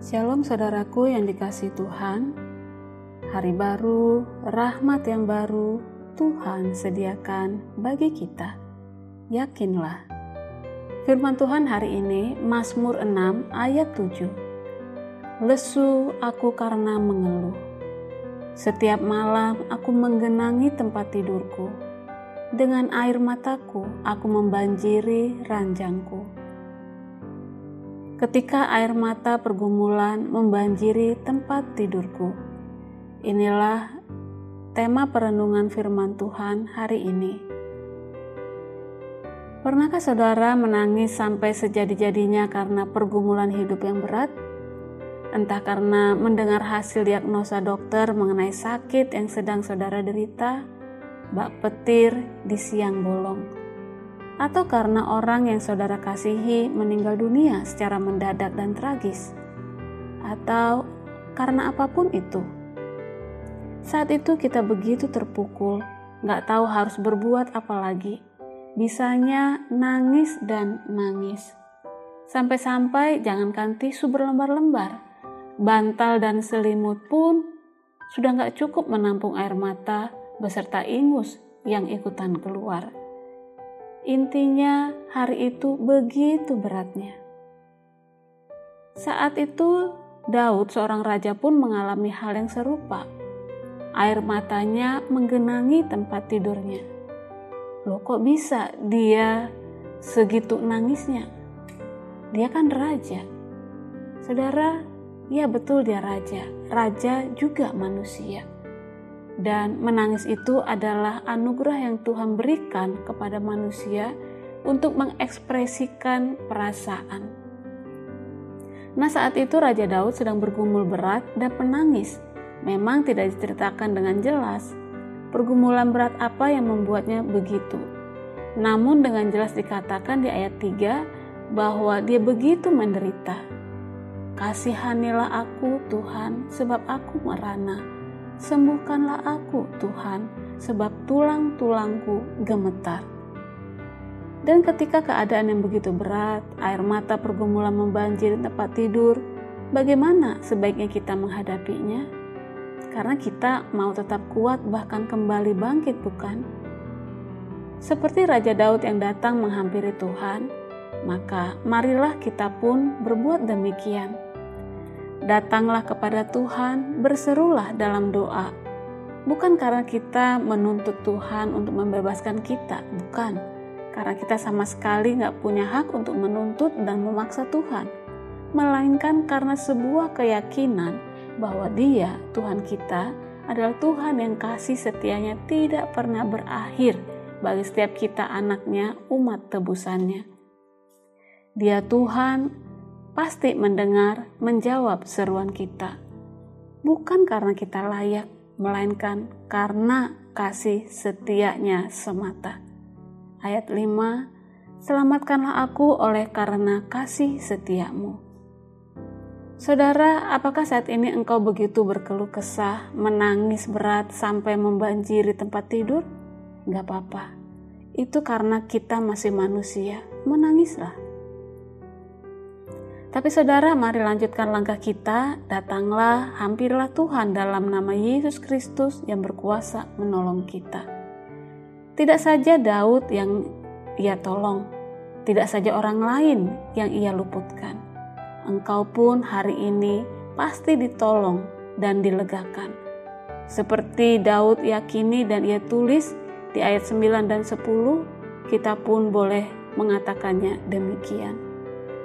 Shalom saudaraku yang dikasih Tuhan. Hari baru, rahmat yang baru Tuhan sediakan bagi kita. Yakinlah. Firman Tuhan hari ini Mazmur 6 ayat 7. Lesu aku karena mengeluh. Setiap malam aku menggenangi tempat tidurku. Dengan air mataku aku membanjiri ranjangku ketika air mata pergumulan membanjiri tempat tidurku. Inilah tema perenungan firman Tuhan hari ini. Pernahkah saudara menangis sampai sejadi-jadinya karena pergumulan hidup yang berat? Entah karena mendengar hasil diagnosa dokter mengenai sakit yang sedang saudara derita, bak petir di siang bolong, atau karena orang yang saudara kasihi meninggal dunia secara mendadak dan tragis, atau karena apa pun itu. Saat itu kita begitu terpukul, gak tahu harus berbuat apa lagi. Bisanya nangis dan nangis. Sampai-sampai jangankan tisu berlembar-lembar, bantal dan selimut pun sudah gak cukup menampung air mata beserta ingus yang ikutan keluar. Intinya, hari itu begitu beratnya. Saat itu, Daud, seorang raja, pun mengalami hal yang serupa. Air matanya menggenangi tempat tidurnya. Loh, kok bisa dia segitu nangisnya? Dia kan raja. Saudara, ya betul dia raja. Raja juga manusia dan menangis itu adalah anugerah yang Tuhan berikan kepada manusia untuk mengekspresikan perasaan. Nah, saat itu Raja Daud sedang bergumul berat dan menangis. Memang tidak diceritakan dengan jelas pergumulan berat apa yang membuatnya begitu. Namun dengan jelas dikatakan di ayat 3 bahwa dia begitu menderita. Kasihanilah aku Tuhan sebab aku merana sembuhkanlah aku Tuhan, sebab tulang-tulangku gemetar. Dan ketika keadaan yang begitu berat, air mata pergumulan membanjiri tempat tidur, bagaimana sebaiknya kita menghadapinya? Karena kita mau tetap kuat bahkan kembali bangkit bukan? Seperti Raja Daud yang datang menghampiri Tuhan, maka marilah kita pun berbuat demikian datanglah kepada Tuhan, berserulah dalam doa. Bukan karena kita menuntut Tuhan untuk membebaskan kita, bukan. Karena kita sama sekali nggak punya hak untuk menuntut dan memaksa Tuhan. Melainkan karena sebuah keyakinan bahwa dia, Tuhan kita, adalah Tuhan yang kasih setianya tidak pernah berakhir bagi setiap kita anaknya, umat tebusannya. Dia Tuhan pasti mendengar, menjawab seruan kita. Bukan karena kita layak, melainkan karena kasih setianya semata. Ayat 5, Selamatkanlah aku oleh karena kasih setiamu. Saudara, apakah saat ini engkau begitu berkeluh kesah, menangis berat sampai membanjiri tempat tidur? Gak apa-apa. Itu karena kita masih manusia. Menangislah tapi saudara, mari lanjutkan langkah kita. Datanglah, hampirlah Tuhan dalam nama Yesus Kristus yang berkuasa menolong kita. Tidak saja Daud yang ia tolong, tidak saja orang lain yang ia luputkan. Engkau pun hari ini pasti ditolong dan dilegakan. Seperti Daud yakini dan ia tulis di ayat 9 dan 10, kita pun boleh mengatakannya demikian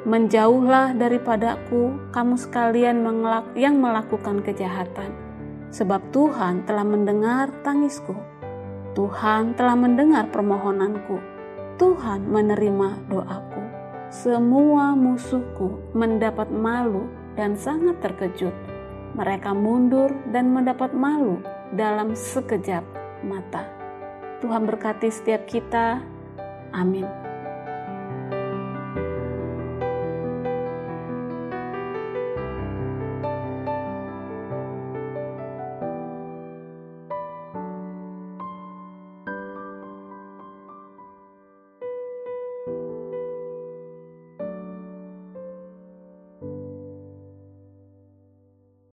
Menjauhlah daripadaku, kamu sekalian yang melakukan kejahatan, sebab Tuhan telah mendengar tangisku. Tuhan telah mendengar permohonanku. Tuhan menerima doaku. Semua musuhku mendapat malu dan sangat terkejut. Mereka mundur dan mendapat malu dalam sekejap mata. Tuhan berkati setiap kita. Amin.